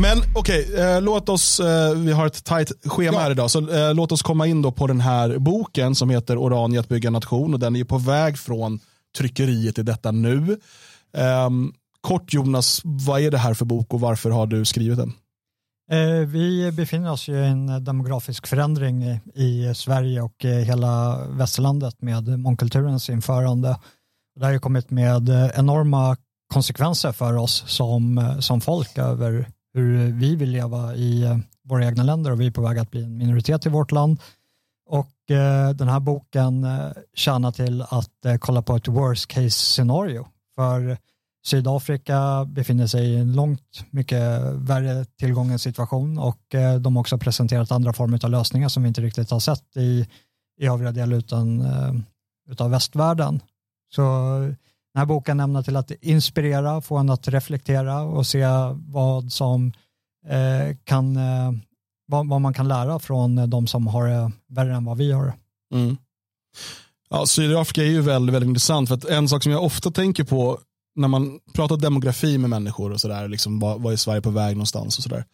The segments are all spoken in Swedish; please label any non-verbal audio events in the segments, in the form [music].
Men okej, okay, eh, låt oss, eh, vi har ett tajt schema ja. här idag, så eh, låt oss komma in då på den här boken som heter Orania att bygga nation och den är på väg från tryckeriet i detta nu. Ehm, kort Jonas, vad är det här för bok och varför har du skrivit den? Eh, vi befinner oss i en demografisk förändring i Sverige och hela västerlandet med mångkulturens införande. Det har ju kommit med enorma konsekvenser för oss som, som folk över hur vi vill leva i eh, våra egna länder och vi är på väg att bli en minoritet i vårt land. Och eh, den här boken eh, tjänar till att kolla på ett worst case scenario. För Sydafrika befinner sig i en långt mycket värre tillgången situation och de har också presenterat andra former av lösningar som vi inte riktigt har sett i, i övriga delar utan, utav västvärlden. Så den här boken ämnar till att inspirera, få en att reflektera och se vad som eh, kan eh, vad, vad, man kan lära från de som har det värre än vad vi har. Mm. Ja, Sydafrika är ju väldigt, väldigt intressant för att en sak som jag ofta tänker på när man pratar demografi med människor och sådär, liksom, vad, vad är Sverige på väg någonstans och sådär.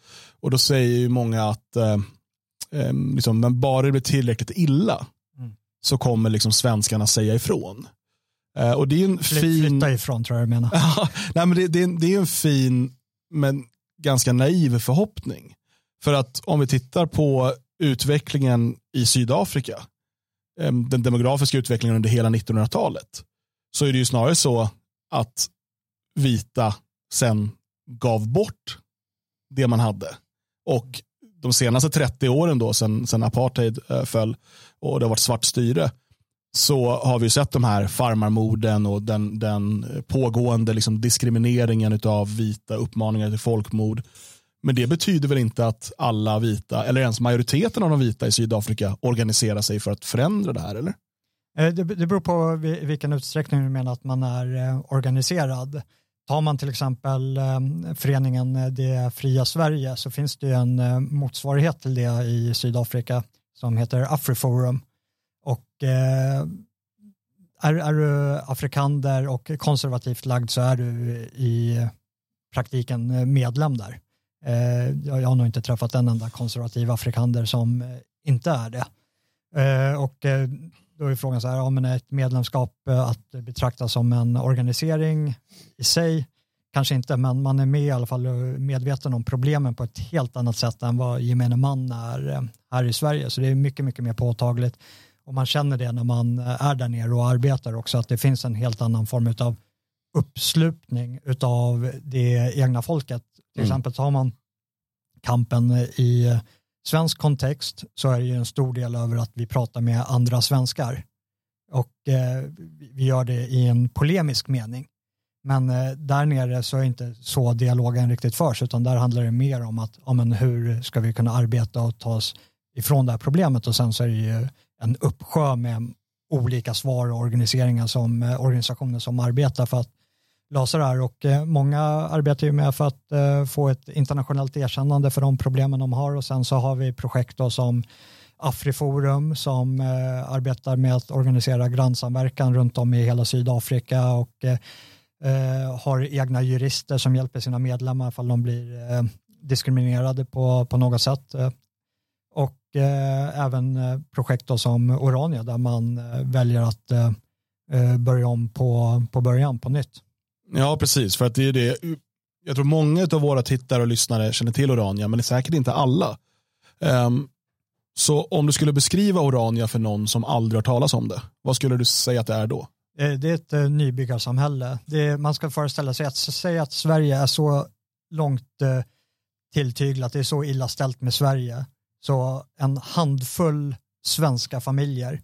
Och då säger ju många att eh, eh, liksom, men bara det blir tillräckligt illa mm. så kommer liksom svenskarna säga ifrån. Eh, och det är en fin... Flytta ifrån tror jag du menar. [laughs] Nej, men det, det, är, det är en fin men ganska naiv förhoppning. För att om vi tittar på utvecklingen i Sydafrika, eh, den demografiska utvecklingen under hela 1900-talet, så är det ju snarare så att vita sen gav bort det man hade. Och de senaste 30 åren då, sen, sen apartheid äh, föll och det har varit svart styre, så har vi sett de här farmarmorden och den, den pågående liksom diskrimineringen av vita, uppmaningar till folkmord. Men det betyder väl inte att alla vita, eller ens majoriteten av de vita i Sydafrika organiserar sig för att förändra det här, eller? Eh, det, det beror på vilken utsträckning du menar att man är eh, organiserad. Tar man till exempel eh, föreningen Det fria Sverige så finns det en motsvarighet till det i Sydafrika som heter Afriforum och eh, är, är du afrikander och konservativt lagd så är du i praktiken medlem där. Eh, jag har nog inte träffat en enda konservativ afrikander som inte är det. Eh, och eh, då är frågan så här, ja, men ett medlemskap eh, att betrakta som en organisering i sig, kanske inte, men man är med i alla fall medveten om problemen på ett helt annat sätt än vad gemene man är här i Sverige. Så det är mycket, mycket mer påtagligt. Och man känner det när man är där nere och arbetar också, att det finns en helt annan form av uppslutning av det egna folket. Till mm. exempel tar man kampen i svensk kontext så är det ju en stor del över att vi pratar med andra svenskar. Och eh, vi gör det i en polemisk mening. Men eh, där nere så är inte så dialogen riktigt förs, utan där handlar det mer om att ja, men hur ska vi kunna arbeta och ta oss ifrån det här problemet och sen så är det ju en uppsjö med olika svar och organiseringar som, eh, organisationer som arbetar för att lösa det här. Och eh, många arbetar ju med för att eh, få ett internationellt erkännande för de problemen de har. Och sen så har vi projekt då som Afriforum som arbetar med att organisera grannsamverkan runt om i hela Sydafrika och har egna jurister som hjälper sina medlemmar ifall de blir diskriminerade på, på något sätt eh, även eh, projekt som Orania där man eh, väljer att eh, eh, börja om på, på början på nytt. Ja, precis. För att det är det. Jag tror många av våra tittare och lyssnare känner till Orania, men det är säkert inte alla. Um, så om du skulle beskriva Orania för någon som aldrig har talas om det, vad skulle du säga att det är då? Det är ett nybyggarsamhälle. Det man ska föreställa sig att säga att Sverige är så långt tilltyglat, det är så illa ställt med Sverige så en handfull svenska familjer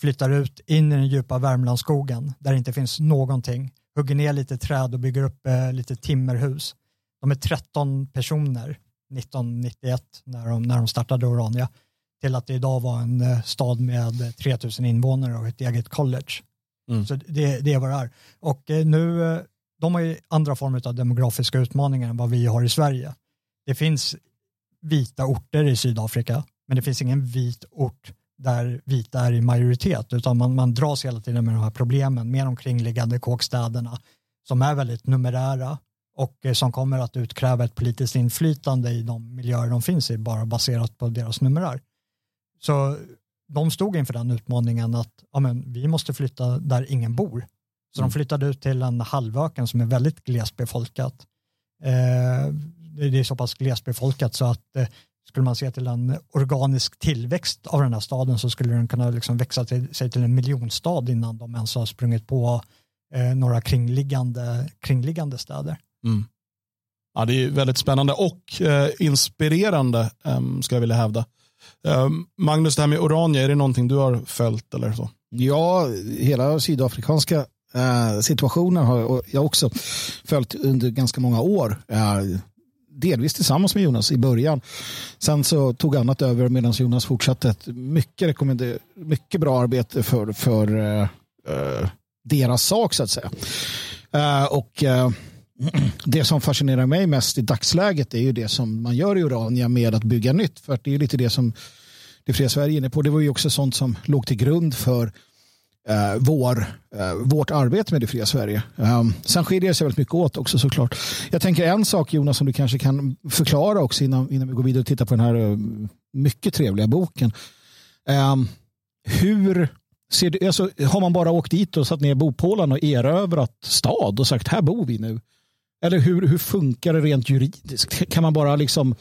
flyttar ut in i den djupa Värmlandsskogen där det inte finns någonting, hugger ner lite träd och bygger upp eh, lite timmerhus. De är 13 personer 1991 när de, när de startade Orania till att det idag var en eh, stad med 3000 invånare och ett eget college. Mm. Så det, det är vad det är. Och eh, nu, eh, de har ju andra former av demografiska utmaningar än vad vi har i Sverige. Det finns vita orter i Sydafrika, men det finns ingen vit ort där vita är i majoritet, utan man, man dras hela tiden med de här problemen med de kringliggande kåkstäderna som är väldigt numerära och eh, som kommer att utkräva ett politiskt inflytande i de miljöer de finns i bara baserat på deras numerär. Så de stod inför den utmaningen att ja, men, vi måste flytta där ingen bor. Så mm. de flyttade ut till en halvöken som är väldigt glesbefolkat. Eh, det är så pass glesbefolkat så att eh, skulle man se till en organisk tillväxt av den här staden så skulle den kunna liksom växa till, sig till en miljonstad innan de ens har sprungit på eh, några kringliggande, kringliggande städer. Mm. Ja, det är väldigt spännande och eh, inspirerande eh, ska jag vilja hävda. Eh, Magnus, det här med Orania, är det någonting du har följt eller så? Ja, hela sydafrikanska eh, situationen har jag också följt under ganska många år. Delvis tillsammans med Jonas i början. Sen så tog annat över medan Jonas fortsatte ett mycket, mycket bra arbete för, för uh, deras sak så att säga. Uh, och uh, [clears throat] det som fascinerar mig mest i dagsläget är ju det som man gör i Urania med att bygga nytt. För det är lite det som det fria Sverige är inne på. Det var ju också sånt som låg till grund för eh, vår, eh, vårt arbete med det fria Sverige. Eh, sen skiljer det sig väldigt mycket åt också såklart. Jag tänker en sak Jonas som du kanske kan förklara också innan, innan vi går vidare och tittar på den här eh, mycket trevliga boken. Ehm, hur ser du, alltså, har man bara åkt dit och satt ner bopålarna och erövrat stad och sagt här bor vi nu? Eller hur, hur funkar det rent juridiskt? Kan man bara liksom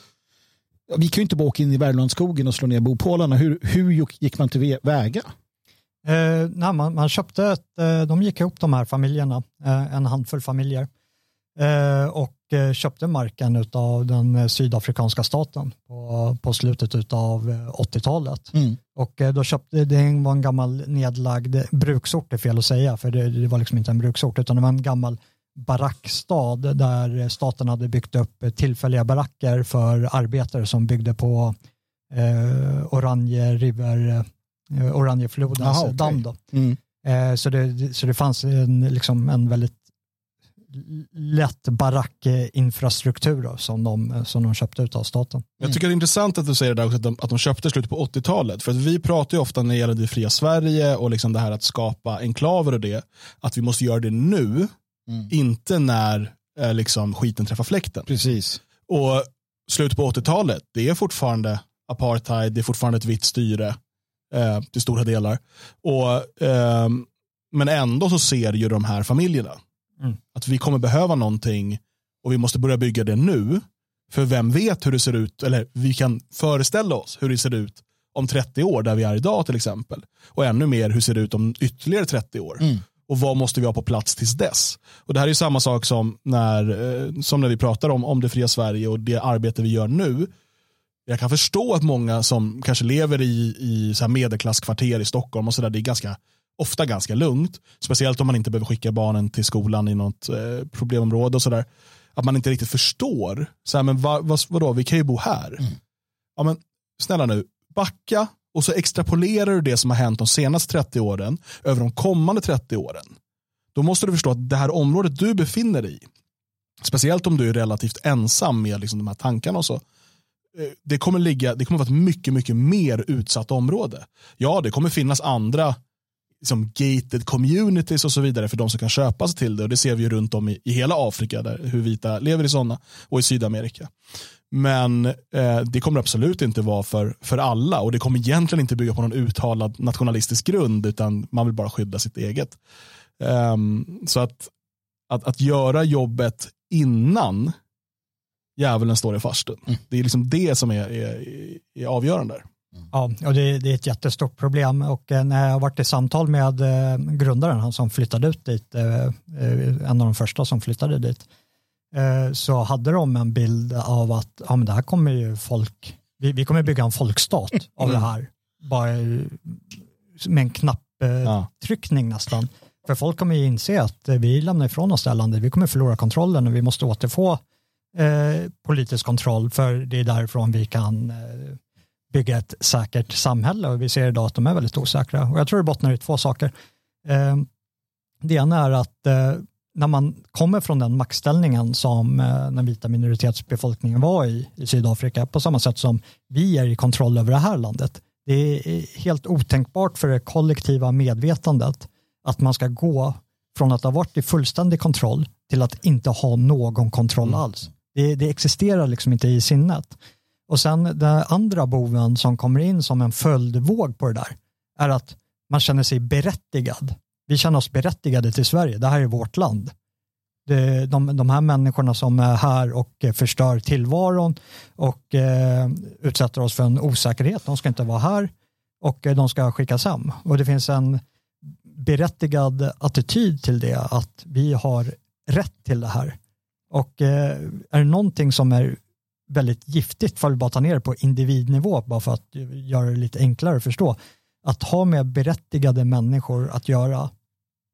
vi kan ju inte bara åka in i Värmlandsskogen och slå ner bopålarna. Hur, hur gick man till väga? Eh, nej, man, man, köpte ett, eh, de gick ihop de här familjerna, eh, en handfull familjer, eh, och köpte marken av den sydafrikanska staten på, på slutet av 80-talet. Mm. Och då köpte, det var en gammal nedlagd bruksort, är fel att säga, för det, det var liksom inte en bruksort, utan det var en gammal barackstad där staten hade byggt upp tillfälliga baracker för arbetare som byggde på eh, Oranje River Oranjeflodens Aha, okay. damm. Då. Mm. Eh, så, det, så det fanns en, liksom en väldigt lätt barackinfrastruktur som de, som de köpte ut av staten. Jag tycker det är intressant att du säger det där också, att de, att de köpte slutet på 80-talet. För att vi pratar ju ofta när det gäller det fria Sverige och liksom det här att skapa enklaver och det, att vi måste göra det nu, mm. inte när eh, liksom, skiten träffar fläkten. Precis. Och slutet på 80-talet, det är fortfarande apartheid, det är fortfarande ett vitt styre eh, till stora delar. Och, eh, men ändå så ser ju de här familjerna mm. att vi kommer behöva någonting och vi måste börja bygga det nu. För vem vet hur det ser ut, eller vi kan föreställa oss hur det ser ut om 30 år där vi är idag till exempel. Och ännu mer hur ser det ut om ytterligare 30 år. Mm. Och vad måste vi ha på plats tills dess? Och Det här är samma sak som när, eh, som när vi pratar om, om det fria Sverige och det arbete vi gör nu jag kan förstå att många som kanske lever i, i så här medelklasskvarter i Stockholm och så där, det är ganska, ofta ganska lugnt. Speciellt om man inte behöver skicka barnen till skolan i något eh, problemområde och sådär. Att man inte riktigt förstår. Så här, men va, va, vadå, vi kan ju bo här. Mm. Ja, men, snälla nu, backa och så extrapolerar du det som har hänt de senaste 30 åren över de kommande 30 åren. Då måste du förstå att det här området du befinner dig i, speciellt om du är relativt ensam med liksom de här tankarna och så, Eh, det kommer, ligga, det kommer vara ett mycket, mycket mer utsatt område. Ja, det kommer finnas andra liksom gated communities och så vidare för de som kan köpa sig till det. Och det ser vi ju runt om i, i hela Afrika, där, hur vita lever i sådana, och i Sydamerika. Men eh, det kommer absolut inte vara för, för alla och det kommer egentligen inte bygga på någon uttalad nationalistisk grund utan man vill bara skydda sitt eget. Um, så att, att, att göra jobbet innan djävulen står i farstun. Mm. Det är liksom det som är, är, är avgörande. Mm. Ja, och det, det, är ett jättestort problem och eh, när jag har varit i samtal med eh, grundaren, han som flyttade ut dit, eh, en av de första som flyttade dit, så hade de en bild av att ja, men det här kommer ju folk, vi, vi kommer bygga en folkstat av det här, bara med en knapptryckning ja. nästan. För folk kommer ju inse att vi lämnar ifrån oss det här landet, vi kommer förlora kontrollen och vi måste återfå eh, politisk kontroll för det är därifrån vi kan eh, bygga ett säkert samhälle och vi ser idag att de är väldigt osäkra och jag tror det bottnar i två saker. Eh, det ena är att när man kommer från den maktställningen som den vita minoritetsbefolkningen var i, i Sydafrika på samma sätt som vi är i kontroll över det här landet. Det är helt otänkbart för det kollektiva medvetandet att man ska gå från att ha varit i fullständig kontroll till att inte ha någon kontroll Mm. alls. Det, det existerar liksom inte i sinnet. Och sen den andra boven som kommer in som en följdvåg på det där är att man känner sig berättigad. Vi känner oss berättigade till Sverige, det här är vårt land. Det, de, de här människorna som är här och förstör tillvaron och eh, utsätter oss för en osäkerhet, de ska inte vara här och eh, de ska skickas hem. Och det finns en berättigad attityd till det, att vi har rätt till det här. Och eh, är det någonting som är väldigt giftigt, för att bara ta ner det på individnivå, bara för att göra det lite enklare att förstå, att ha med berättigade människor att göra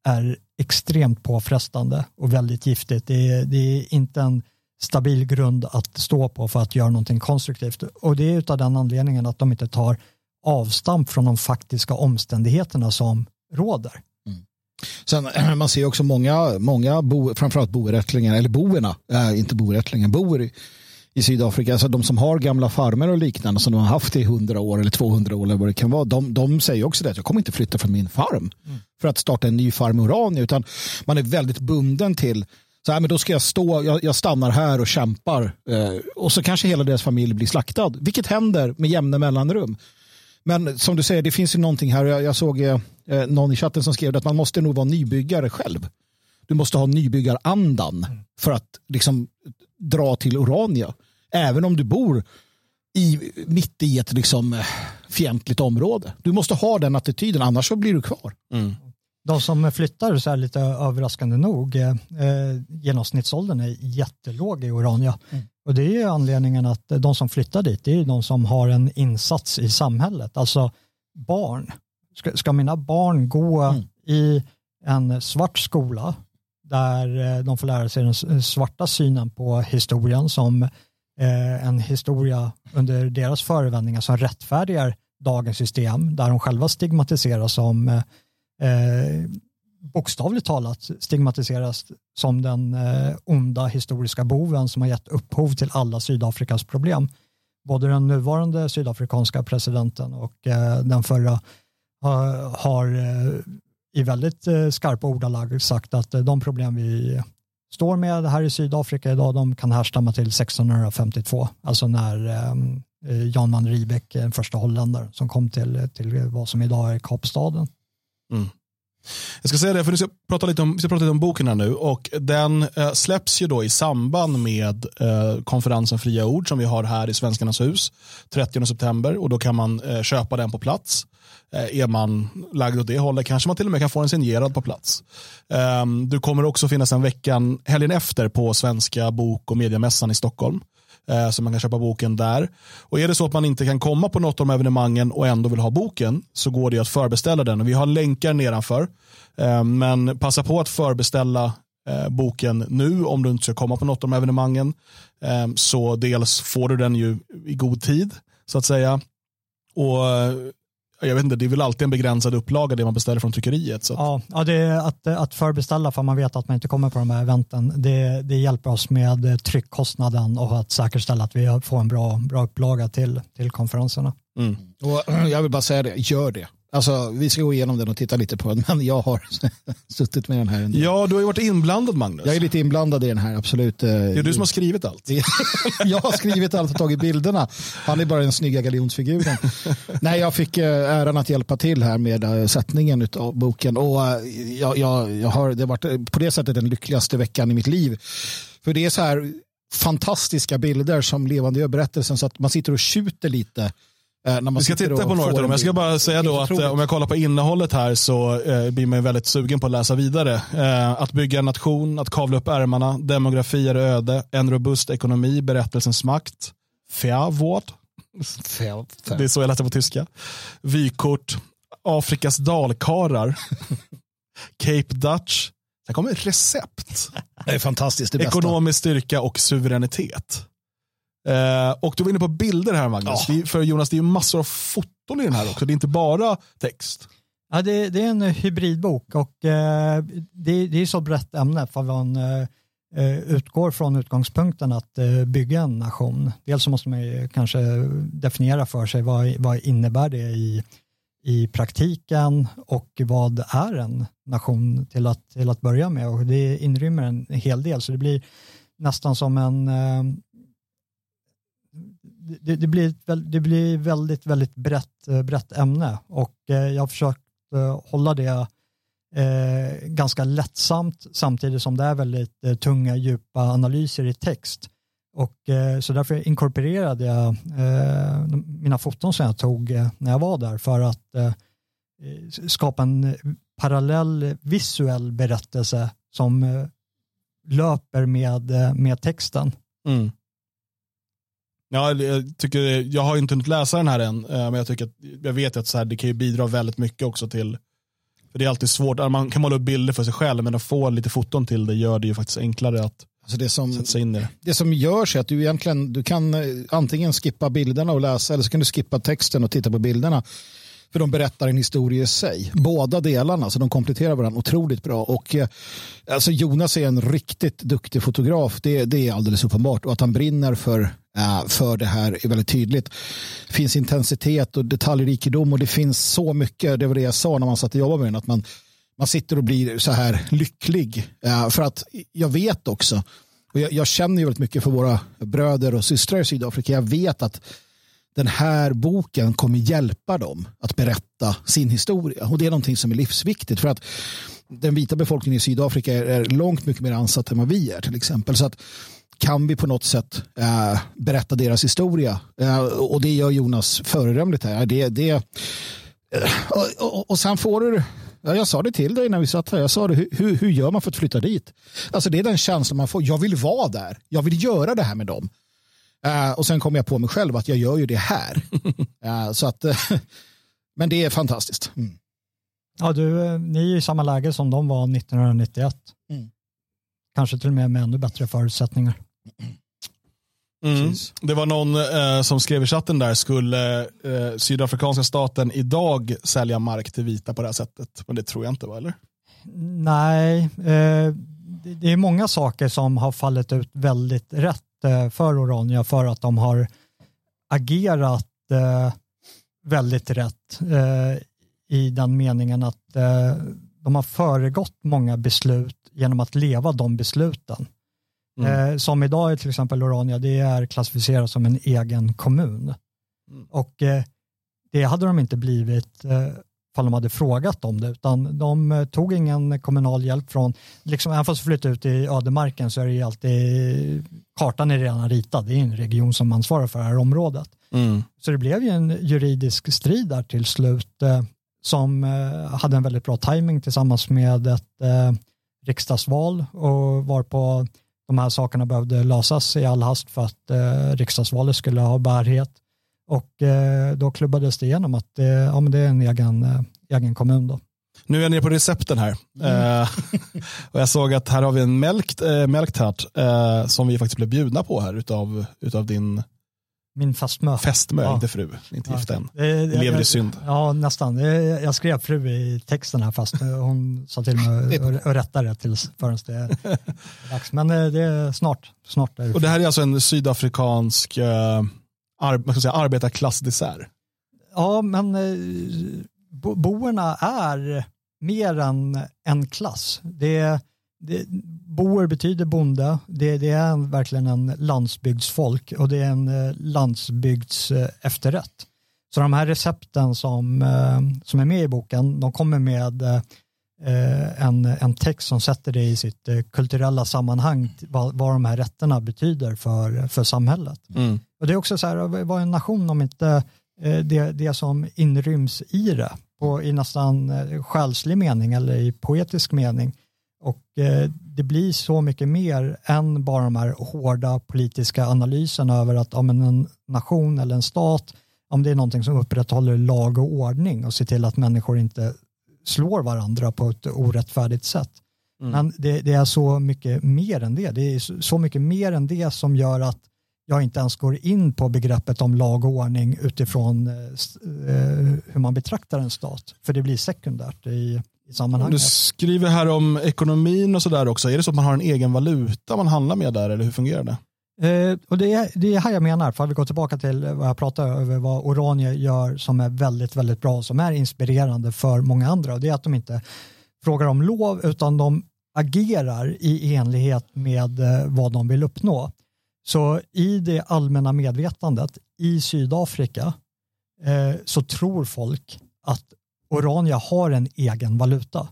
är extremt påfrestande och väldigt giftigt. Det är, det är inte en stabil grund att stå på för att göra någonting konstruktivt. Och det är av den anledningen att de inte tar avstamp från de faktiska omständigheterna som råder. Sen, [clears throat] man ser också många, många bo, framförallt boerättlingar, eller boerna, äh, inte boerättlingar, boer i, i Sydafrika, alltså de som har gamla farmer och liknande som de har haft i 100 år eller 200 år eller vad det kan vara, de, de säger också det att jag kommer inte flytta från min farm Mm. för att starta en ny farm i Orania, utan man är väldigt bunden till så här, men då ska jag stå, jag, jag stannar här och kämpar eh, och så kanske hela deras familj blir slaktad, vilket händer med jämna mellanrum. Men som du säger, det finns ju någonting här. Jag, jag såg eh, någon i chatten som skrev att man måste nog vara nybyggare själv. Du måste ha nybyggarandan för att liksom dra till Orania. Även om du bor i, mitt i ett liksom, eh, fientligt område. Du måste ha den attityden, annars så blir du kvar. Mm. De som flyttar så här lite överraskande nog, eh, eh, genomsnittsåldern är jättelåg i Orania. Mm. Och det är ju anledningen att de som flyttar dit, det är ju de som har en insats i samhället. Alltså barn. Ska, ska mina barn gå Mm. i en svart skola där eh, de får lära sig den s- svarta synen på historien som eh, en historia under deras förevändningar som rättfärdigar dagens system där de själva stigmatiseras som eh, eh, bokstavligt talat stigmatiseras som den eh, onda historiska boven som har gett upphov till alla Sydafrikas problem. Både den nuvarande sydafrikanska presidenten och eh, den förra har, eh, i väldigt eh, skarpa ordalag sagt att eh, de problem vi står med här i Sydafrika idag, de kan härstamma till 1652, alltså när Jan van Riebeck, den första holländaren, som kom till, till vad som idag är Kapstaden. Mm. Jag ska säga det, för vi ska prata lite om, vi ska prata lite om boken här nu. Och den eh, släpps ju då i samband med eh, konferensen Fria Ord som vi har här i Svenskarnas hus 30 september. Och då kan man eh, köpa den på plats. Eh, är man lagd åt det hållet kanske man till och med kan få den signerad på plats. Eh, du kommer också finnas en veckan, helgen efter på Svenska bok och mediemässan i Stockholm. Eh, så man kan köpa boken där. Och är det så att man inte kan komma på något av de evenemangen och ändå vill ha boken så går det att förbeställa den. Och vi har länkar nedanför. Eh, men passa på att förbeställa eh, boken nu om du inte ska komma på något av de evenemangen. Så dels får du den ju i god tid så att säga. Och jag vet inte, det är väl alltid en begränsad upplaga det man beställer från tryckeriet. Så att, Ja, ja det är att, att förbeställa för man vet att man inte kommer på de här eventen. Det, det hjälper oss med tryckkostnaden och att säkerställa att vi får en bra, bra upplaga till, till konferenserna. mm. Och [clears throat] jag vill bara säga det, gör det. Alltså, vi ska gå igenom den och titta lite på den, men jag har [laughs] suttit med den här. ändå. Ja, du har ju varit inblandad Magnus. Jag är lite inblandad i den här, absolut. Det är du som har skrivit allt. [laughs] jag har skrivit allt och tagit bilderna. Han är bara den snygga galjonsfiguren. Nej, jag fick eh, äran att hjälpa till här med eh, sättningen av boken. Och eh, jag, jag, jag har, det har varit eh, på det sättet den lyckligaste veckan i mitt liv. För det är så här fantastiska bilder som levande gör berättelsen så att man sitter och tjuter lite. Eh, Vi ska titta på några av dem. Jag ska bara säga då att eh, om jag kollar på innehållet här så eh, blir man ju väldigt sugen på att läsa vidare. Eh, att bygga en nation, att kavla upp ärmarna, demografi är öde, en robust ekonomi, berättelsens makt, Fjärvård, det är så jag läser på tyska, vykort, Afrikas dalkarar, Cape Dutch, sen kommer recept, Det är fantastiskt, det bästa. ekonomisk styrka och suveränitet. Eh, och du var inne på bilder här Magnus. Ja. Är, för Jonas, det är ju massor av foton i den här också. Det är inte bara text. Ja, det, det är en hybridbok och eh, det, det är så brett ämne för man eh, eh, utgår från utgångspunkten att eh, bygga en nation. Dels så måste man ju kanske definiera för sig vad, vad innebär det i, i praktiken och vad är en nation till att, till att börja med och det inrymmer en hel del så det blir nästan som en det, det, blir, det blir väldigt, väldigt brett, eh, brett ämne och eh, jag har försökt eh, hålla det ganska lättsamt samtidigt som det är väldigt tunga, djupa analyser i text. Och, så därför inkorporerade jag mina foton som jag tog när jag var där för att skapa en parallell visuell berättelse som löper med, med texten. Mm. Ja, jag, tycker, jag har inte hunnit läsa den här än, men jag, tycker att, jag vet att så här, det kan bidra väldigt mycket också till för det är alltid svårt, man kan måla upp bilder för sig själv men att få lite foton till det gör det ju faktiskt enklare att Alltså det som, sätta sig in i det. Det som görs är att du egentligen du kan eh, antingen skippa bilderna och läsa eller så kan du skippa texten och titta på bilderna. För de berättar en historia i sig. Båda delarna, så de kompletterar varandra otroligt bra. Och, eh, alltså Jonas är en riktigt duktig fotograf, det, det är alldeles uppenbart. Och att han brinner för, Eh, för det här är väldigt tydligt. Det finns intensitet och detaljrikedom och det finns så mycket, det var det jag sa när man satt och jobbade med den, att man, man sitter och blir så här lycklig. Eh, för att jag vet också, och jag, jag känner ju väldigt mycket för våra bröder och systrar i Sydafrika, jag vet att den här boken kommer hjälpa dem att berätta sin historia. Och det är någonting som är livsviktigt för att den vita befolkningen i Sydafrika är, långt mycket mer ansatt än vad vi är till exempel. Så att kan vi på något sätt äh, berätta deras historia äh, och det gör Jonas föredömligt här. Det, det, äh, och, och, och sen får du Ja, jag sa det till dig när vi satt här. Jag sa det, hur, hur gör man för att flytta dit? Alltså det är den känslan man får. Jag vill vara där. Jag vill göra det här med dem. Uh, och sen kom jag på mig själv att jag gör ju det här. uh, [laughs] så att, uh, [laughs] men det är fantastiskt. Mm. Ja, du, ni är i samma läge som de var 1991. Mm. Kanske till och med med ännu bättre förutsättningar. Mm. Det var någon eh, som skrev i chatten där, skulle eh, sydafrikanska staten idag sälja mark till vita på det här sättet? Men det tror jag inte, va? eller? Nej, eh, det är många saker som har fallit ut väldigt rätt Eh, för Orania för att de har agerat eh, väldigt rätt eh, i den meningen att de har föregått många beslut genom att leva de besluten. Mm. Som idag är till exempel Orania, det är klassificerat som en egen kommun. Mm. Och det hade de inte blivit ifall de hade frågat om det, utan de eh, tog ingen kommunal hjälp från, liksom, även fast de flyttade ut i ödemarken så är det ju alltid, kartan är redan ritad, det är en region som ansvarar för det här området. Mm. Så det blev ju en juridisk strid där till slut eh, som eh, hade en väldigt bra timing tillsammans med ett eh, riksdagsval och var på de här sakerna behövde lösas i all hast för att eh, riksdagsvalet skulle ha bärighet. Och eh, då klubbades det igenom att eh, ja, men det är en egen, eh, egen kommun. Då. Nu är jag nere på recepten här. Mm. Eh, [laughs] och jag såg att här har vi en mälkt, eh, mälktart eh, som vi faktiskt blev bjudna på här utav, utav din min fästmö. Fästmö, ja. inte fru. Inte ja. gift än. Det, det, lever i synd. Ja, nästan. Jag skrev fru i texten här fast hon sa till mig [laughs] att rätta det tills förrän det är [laughs] dags. Men det är snart. snart är det och det här är alltså en sydafrikansk ar, ska säga, arbetarklassdessert. Ja, men eh, bo boerna är mer än en klass. Det, det, boer betyder bonde, det, det är verkligen en landsbygdsfolk och det är en eh, landsbygds efterrätt. Så de här recepten som, eh, som är med i boken, de kommer med en, en text som sätter det i sitt kulturella sammanhang, vad, vad de här rätterna betyder för, för samhället. Mm. Och det är också så här, vad är en nation om inte eh, det, det som inryms i det, på, i nästan eh, själslig mening eller i poetisk mening. Och eh, det blir så mycket mer än bara de här hårda politiska analyserna över att om en nation eller en stat, om det är någonting som upprätthåller lag och ordning och ser till att människor inte slår varandra på ett orättfärdigt sätt. Mm. Men det, det, är så mycket mer än det. Det är så mycket mer än det som gör att jag inte ens går in på begreppet om lag och ordning utifrån eh, eh, hur man betraktar en stat. För det blir sekundärt i, i sammanhanget. Du skriver här om ekonomin och sådär också. Är det så att man har en egen valuta man handlar med där eller hur fungerar det? Eh, och det är, det är här jag menar, för att vi går tillbaka till vad jag pratade över vad Oranje gör som är väldigt, väldigt bra, som är inspirerande för många andra. Och det är att de inte frågar om lov, utan de agerar i enlighet med eh, vad de vill uppnå. Så i det allmänna medvetandet i Sydafrika eh, så tror folk att Orania har en egen valuta.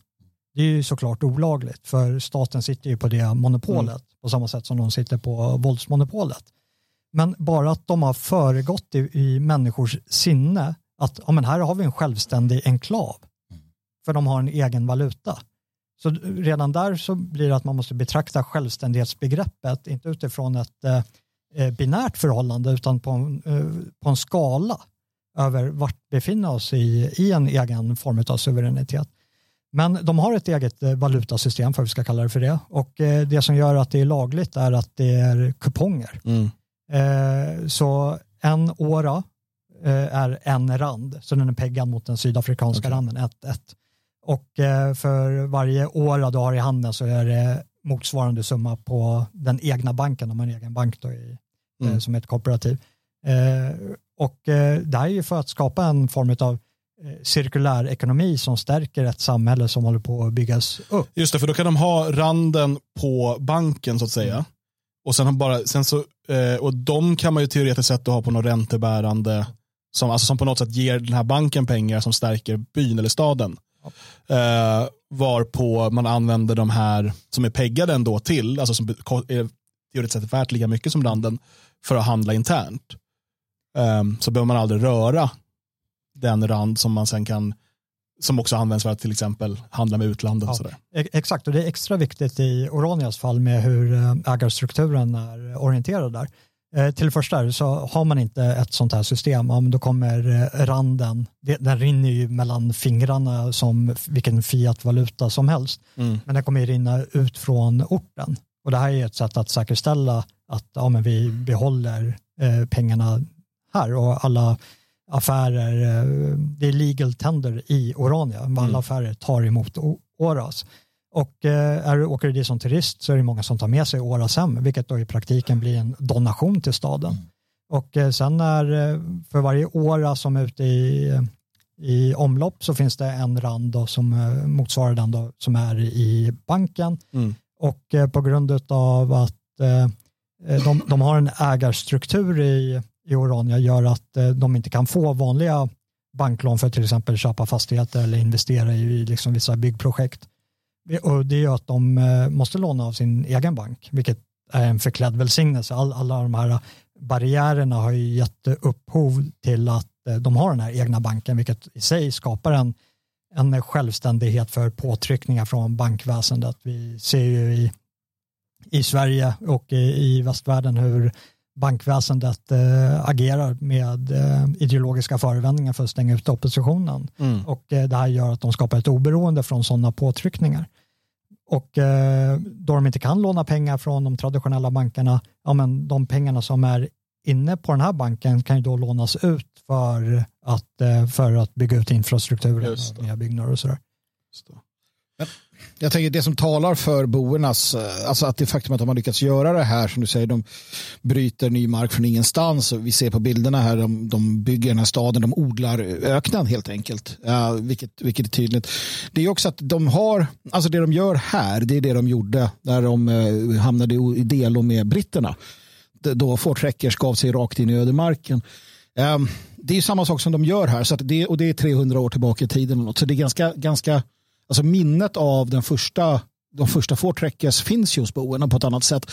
Det är ju såklart olagligt för staten sitter ju på det monopolet mm. på samma sätt som de sitter på våldsmonopolet. Men bara att de har föregått i, i människors sinne att ja, men här har vi en självständig enklav. För de har en egen valuta. Så redan där så blir det att man måste betrakta självständighetsbegreppet inte utifrån ett eh, eh binärt förhållande utan på en, eh, på en skala över vart befinner oss i, i en egen form av suveränitet. Men de har ett eget eh, valutasystem, för att vi ska kalla det för det. Och eh, det som gör att det är lagligt är att det är kuponger. Mm. Eh, så en åra är en rand, så den är peggad mot den sydafrikanska okay. randen, 1-1. Och för varje år du har i handen så är det motsvarande summa på den egna banken, om man har en egen bank då i, mm. som ett kooperativ. Och det här är ju för att skapa en form av Eh, cirkulär ekonomi som stärker ett samhälle som håller på att byggas upp. Just det, för då kan de ha randen på banken så att säga. Mm. Och sen bara, sen så, eh, och de kan man ju teoretiskt sett ha på något räntebärande, som, alltså som på något sätt ger den här banken pengar som stärker byn eller staden. Ja. Eh, varpå man använder de här som är peggade ändå till, alltså som är teoretiskt sett värt lika mycket som randen, för att handla internt. Eh, så behöver man aldrig röra den rand som man sen kan som också används för att till exempel handla med utlandet. Ja, sådär. Exakt, och det är extra viktigt i Oranias fall med hur eh, ägarstrukturen är orienterad där. Eh, till det första så har man inte ett sånt här system, då kommer eh, randen, den rinner ju mellan fingrarna som vilken fiat-valuta som helst, mm. men den kommer ju rinna ut från orten. Och det här är ett sätt att säkerställa att ja, men vi behåller pengarna här och alla affärer, eh, det är legal tender i Orania, alla mm. affärer tar emot Oras. Och eh, är, åker du dit som turist så är det många som tar med sig Oras hem, vilket då i praktiken blir en donation till staden. Mm. Och eh, sen är för varje Ora som är ute i, i omlopp så finns det en rand då som motsvarar den då som är i banken. Mm. Och på grund av att de, de har en ägarstruktur i i Orania gör att eh, de inte kan få vanliga banklån för att till exempel köpa fastigheter eller investera i liksom vissa byggprojekt. Och det gör att de eh, måste låna av sin egen bank, vilket är en förklädd välsignelse. All, alla de här barriärerna har ju gett upphov till att eh, de har den här egna banken, vilket i sig skapar en, en självständighet för påtryckningar från bankväsendet. Vi ser ju i, i Sverige och i, i västvärlden hur bankväsendet eh, agerar med eh, ideologiska förevändningar för att stänga ut oppositionen. Mm. Och eh, det här gör att de skapar ett oberoende från sådana påtryckningar. Och då de inte kan låna pengar från de traditionella bankerna, ja men de pengarna som är inne på den här banken kan ju då lånas ut för att, för att bygga ut infrastrukturen, nya byggnader och sådär. Jag tänker det som talar för boernas, eh, alltså att det faktum att de har lyckats göra det här, som du säger, de bryter ny mark från ingenstans. Vi ser på bilderna här, de, de bygger den här staden, de odlar öknen helt enkelt, uh, vilket, vilket är tydligt. Det är också att de har, alltså det de gör här, det är det de gjorde när de uh, hamnade i delo med britterna. Då Fortreckers gav sig rakt in i ödemarken. Um, det är samma sak som de gör här, så att det, och det är 300 år tillbaka i tiden. Så det är ganska, ganska Alltså minnet av den första de första Fortrekkes finns ju hos boerna på ett annat sätt.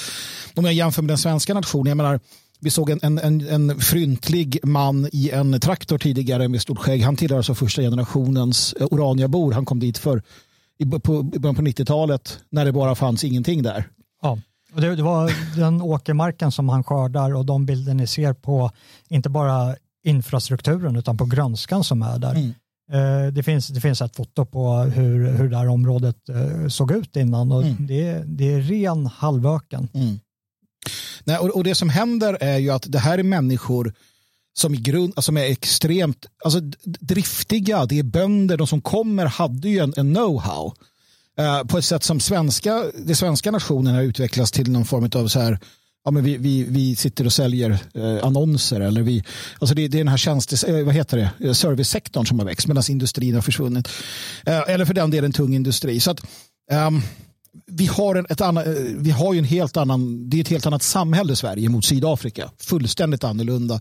Om jag jämför med den svenska nationen, jag menar, vi såg en, en, en fryntlig man i en traktor tidigare med stort skägg. Han tillhör alltså första generationens eh, Oraniabor. Han kom dit för i början på 90-talet när det bara fanns ingenting där. Ja, och det, det, var den åkermarken som han skördar och de bilder ni ser på inte bara infrastrukturen utan på grönskan som är där. Mm. Eh, det finns, det finns ett foto på hur, hur det här området eh, såg ut innan och mm. det, det är ren halvöken. Mm. Nej, och, och, det som händer är ju att det här är människor som i grund, alltså är extremt alltså, driftiga. Det är bönder, de som kommer hade ju en, en know-how. Uh, på ett sätt som svenska, den svenska nationen har utvecklats till någon form av så här, ja, men vi, vi, vi sitter och säljer eh, annonser. Eller vi, alltså det, det är den här tjänstes, eh, vad heter det, eh, servicesektorn som har växt medan industrin har försvunnit. Eh, eller för den delen tung industri. Så att, ehm, vi har, en, ett annan, eh, vi har ju en helt annan, det är ett helt annat samhälle i Sverige mot Sydafrika. Fullständigt annorlunda.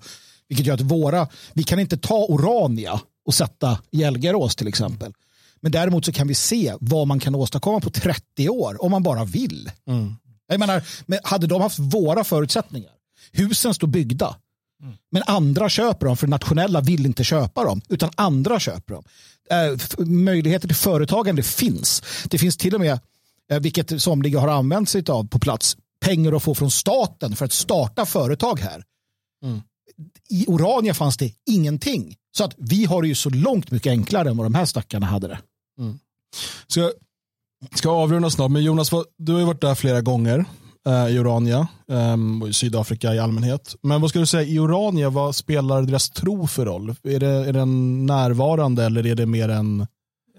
Vilket gör att våra, vi kan inte ta Orania och sätta i Elgarås till exempel. Men däremot så kan vi se vad man kan åstadkomma på 30 år om man bara vill. Mm. Jag menar, men hade de haft våra förutsättningar, husen står byggda, mm. men andra köper dem för nationella vill inte köpa dem, utan andra köper dem. Eh, möjligheter till företagande finns. Det finns till och med, eh, vilket somliga har använt sig av på plats, pengar att få från staten för att starta företag här. Mm. I Orania fanns det ingenting. Så att vi har det ju så långt mycket enklare än vad de här stackarna hade det. Mm. Så ska avrunda snart, men Jonas, du har ju varit där flera gånger eh, i Orania um, och i Sydafrika i allmänhet. Men vad ska du säga, i Orania, vad spelar deras tro för roll? Är, det, är den närvarande eller är det mer en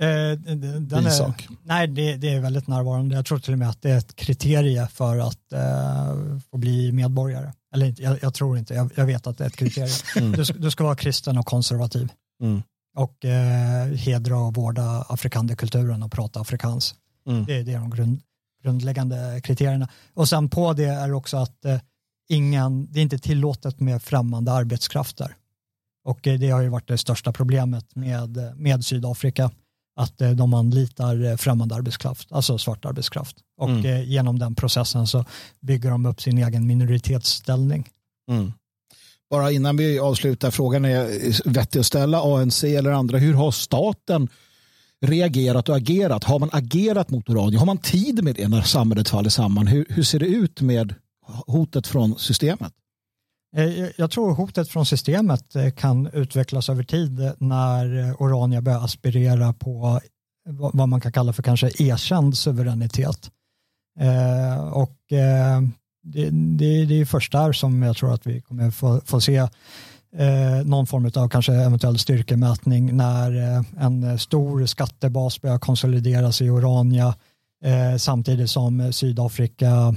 eh, den är, Nej, det, det, är väldigt närvarande. Jag tror till och med att det är ett kriterie för att eh, få bli medborgare. Eller jag, jag tror inte, jag, jag, vet att det är ett kriterie. [laughs] Mm. Du, du, ska vara kristen och konservativ. Mm. Och eh, hedra och vårda afrikanderkulturen och prata afrikans. Mm. Det, det, är de grund, grundläggande kriterierna. Och sen på det är också att eh, ingen, det är inte tillåtet med främmande arbetskrafter. Och eh, det har ju varit det största problemet med, med Sydafrika att eh, de anlitar eh, främmande arbetskraft, alltså svart arbetskraft. Och mm. Eh, genom den processen så bygger de upp sin egen minoritetsställning. Mm. Bara innan vi avslutar, frågan är vettig att ställa, ANC eller andra, hur har staten reagerat och agerat? Har man agerat mot radio? Har man tid med det när samhället faller samman? Hur, hur ser det ut med hotet från systemet? Eh, jag tror hotet från systemet eh, kan utvecklas över tid eh, när Orania börjar aspirera på vad man kan kalla för kanske erkänd suveränitet. Och det, det, det är först där som jag tror att vi kommer få, få se Eh, någon form av kanske eventuell styrkemätning när eh, en stor skattebas börjar konsolideras i Orania eh, samtidigt som Sydafrika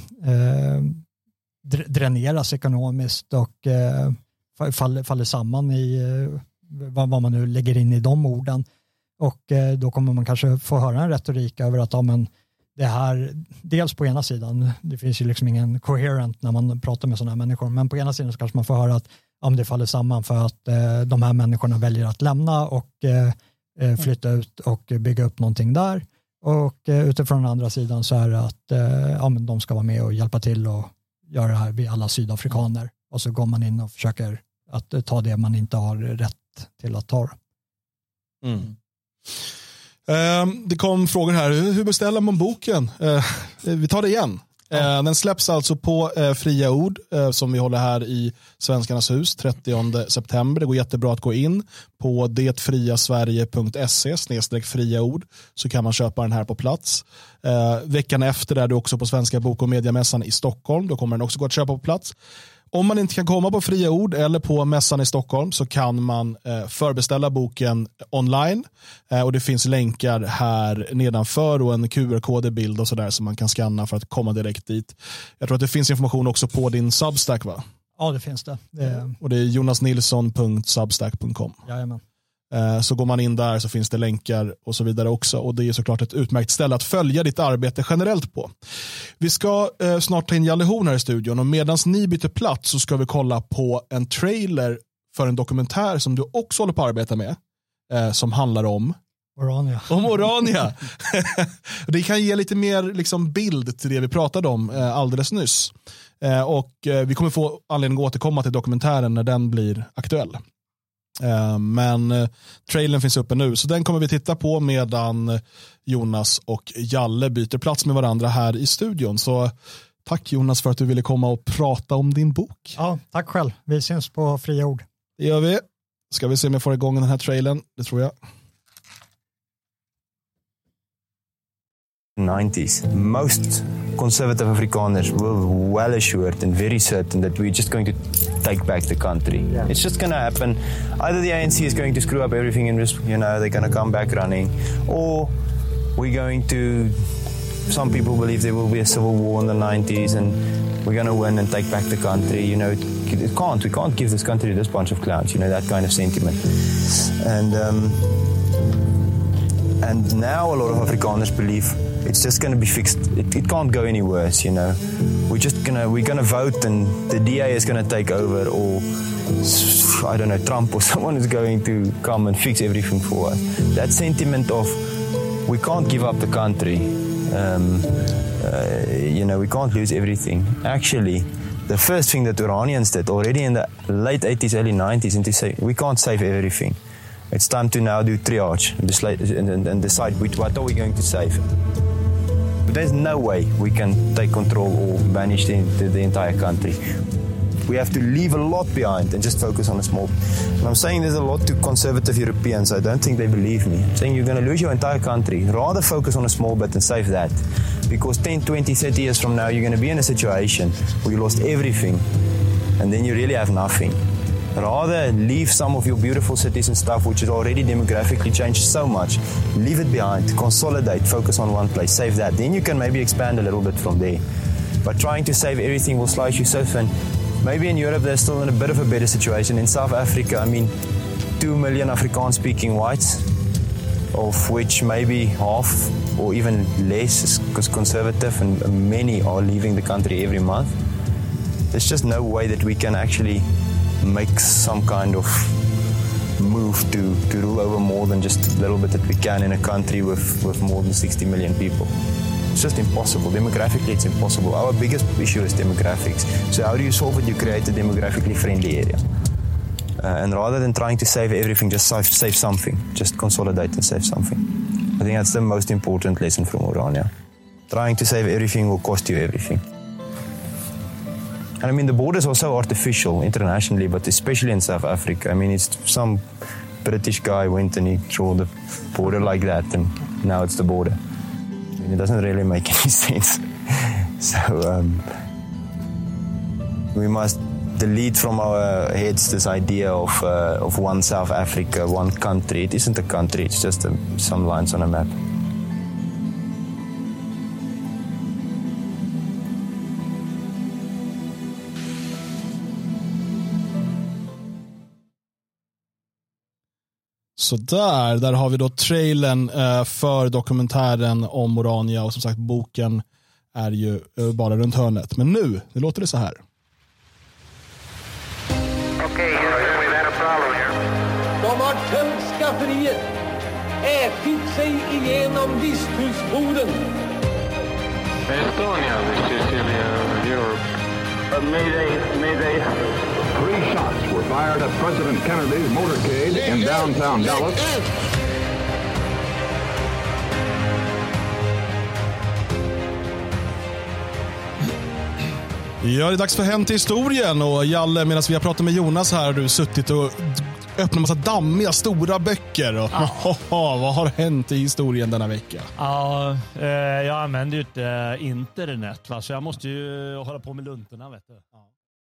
dräneras ekonomiskt och eh, faller, faller samman i eh, vad, vad, man nu lägger in i de orden. Och eh, då kommer man kanske få höra en retorik över att ja, men det här, dels på ena sidan, det finns ju liksom ingen coherent när man pratar med sådana här människor, men på ena sidan så kanske man får höra att ja, det faller samman för att eh, de här människorna väljer att lämna och eh, eh flytta ut och bygga upp någonting där. Och eh, utifrån den andra sidan så är det att eh, ja, men de ska vara med och hjälpa till och göra det här vid alla sydafrikaner och så går man in och försöker att ta det man inte har rätt till att ta. Mm. Uh, det kom frågor här, hur beställer man boken? Vi tar det igen. Ja. Uh, den släpps alltså på uh, Fria Ord som vi håller här i Svenskarnas hus 30 september. Det går jättebra att gå in på detfriasverige.se fria ord så kan man köpa den här på plats. veckan efter är du också på Svenska bok och mediamässan i Stockholm. Då kommer den också gå att köpa på plats. Om man inte kan komma på Fria Ord eller på mässan i Stockholm så kan man eh, förbeställa boken online. Eh, och Det finns länkar här nedanför och en QR-kod i bild och sådär som man kan scanna för att komma direkt dit. Jag tror att det finns information också på din Substack va? Ja det finns det. det... Och det är jonasnilsson.substack.com. Jajamän. Eh, så går man in där så finns det länkar och så vidare också. Och Det är såklart ett utmärkt ställe att följa ditt arbete generellt på. Vi ska eh, snart ta in Jalle Horn här i studion och medan ni byter plats så ska vi kolla på en trailer för en dokumentär som du också håller på att arbeta med. Eh, som handlar om Orania. Om Orania. [laughs] det kan ge lite mer liksom, bild till det vi pratade om alldeles nyss. Och Vi kommer få anledning att återkomma till dokumentären när den blir aktuell. Eh, men eh, trailern finns uppe nu, så den kommer vi titta på medan Jonas och Jalle byter plats med varandra här i studion. Så tack Jonas för att du ville komma och prata om din bok. Ja, tack själv. Vi syns på Fria Ord. Det gör vi. Ska vi se om jag får igång den här trailern. Det tror jag. 90s. Most conservative Afrikaners were well assured and very certain that we're just going to take back the country. Yeah. It's just going to happen. Either the ANC is going to screw up everything and just, you know, they're going to come back running, or we're going to. Some people believe there will be a civil war in the 90s and we're going to win and take back the country. You know, it, it, can't. We can't give this country to this bunch of clowns. You know, that kind of sentiment. And um, and now a lot of Afrikaners believe it's just going to be fixed. It, it, can't go any worse. You know, we're just gonna we're gonna vote and the DA is going to take over, or I don't know, Trump or [laughs] someone is going to come and fix everything for us. That sentiment of we can't give up the country. Um, uh, you know, we can't lose everything. Actually, the first thing that Iranians did already in the late 80s, early 90s, and to say we can't save everything. It's time to now do triage and, decide what are we going to save. But there's no way we can take control or manage the, the, the entire country. We have to leave a lot behind and just focus on a small. And I'm saying there's a lot to conservative Europeans. I don't think they believe me. I'm saying you're going to lose your entire country. Rather focus on a small bit and save that. Because 10, 20, 30 years from now, you're going to be in a situation where you lost everything and then you really have nothing. Rather leave some of your beautiful cities and stuff, which is already demographically changed so much. Leave it behind, consolidate, focus on one place, save that. Then you can maybe expand a little bit from there. But trying to save everything will slice you so thin. Maybe in Europe they're still in a bit of a better situation. In South Africa, I mean, two million Afrikaans speaking whites, of which maybe half or even less is conservative, and many are leaving the country every month. There's just no way that we can actually make some kind of move to, to rule over more than just a little bit that we can in a country with, with more than 60 million people. It's just impossible. Demographically, it's impossible. Our biggest issue is demographics. So, how do you solve it? You create a demographically friendly area. Uh, and rather than trying to save everything, just save, save something. Just consolidate and save something. I think that's the most important lesson from Orania. Trying to save everything will cost you everything. And I mean, the borders are so artificial internationally, but especially in South Africa. I mean, it's some British guy went and he drew the border like that, and now it's the border. I mean, it doesn't really make [laughs] any sense. so um, we must delete from our heads this idea of uh, of one South Africa, one country. It isn't a country; it's just a, some lines on a map. Sådär, där har vi då trailern eh, för dokumentären om Morania och som sagt boken är ju eh, bara runt hörnet. Men nu, nu låter det så här. Okay, De har tömt skafferiet, ätit sig igenom visthusboden. Estonia, this is Celia, Europe. Uh, mayday, mayday. Three shots were fired at President Kennedy's motorcade in downtown Dallas. Ja, det är dags för Hänt i historien och Jalle, medan vi har pratat med Jonas här har du suttit och öppnat en massa dammiga, stora böcker. Och, [laughs] ja. vad har hänt i historien denna vecka? Ja, eh, jag använder ju inte internet, va? så jag måste ju hålla på med luntorna. Vet du. Ja.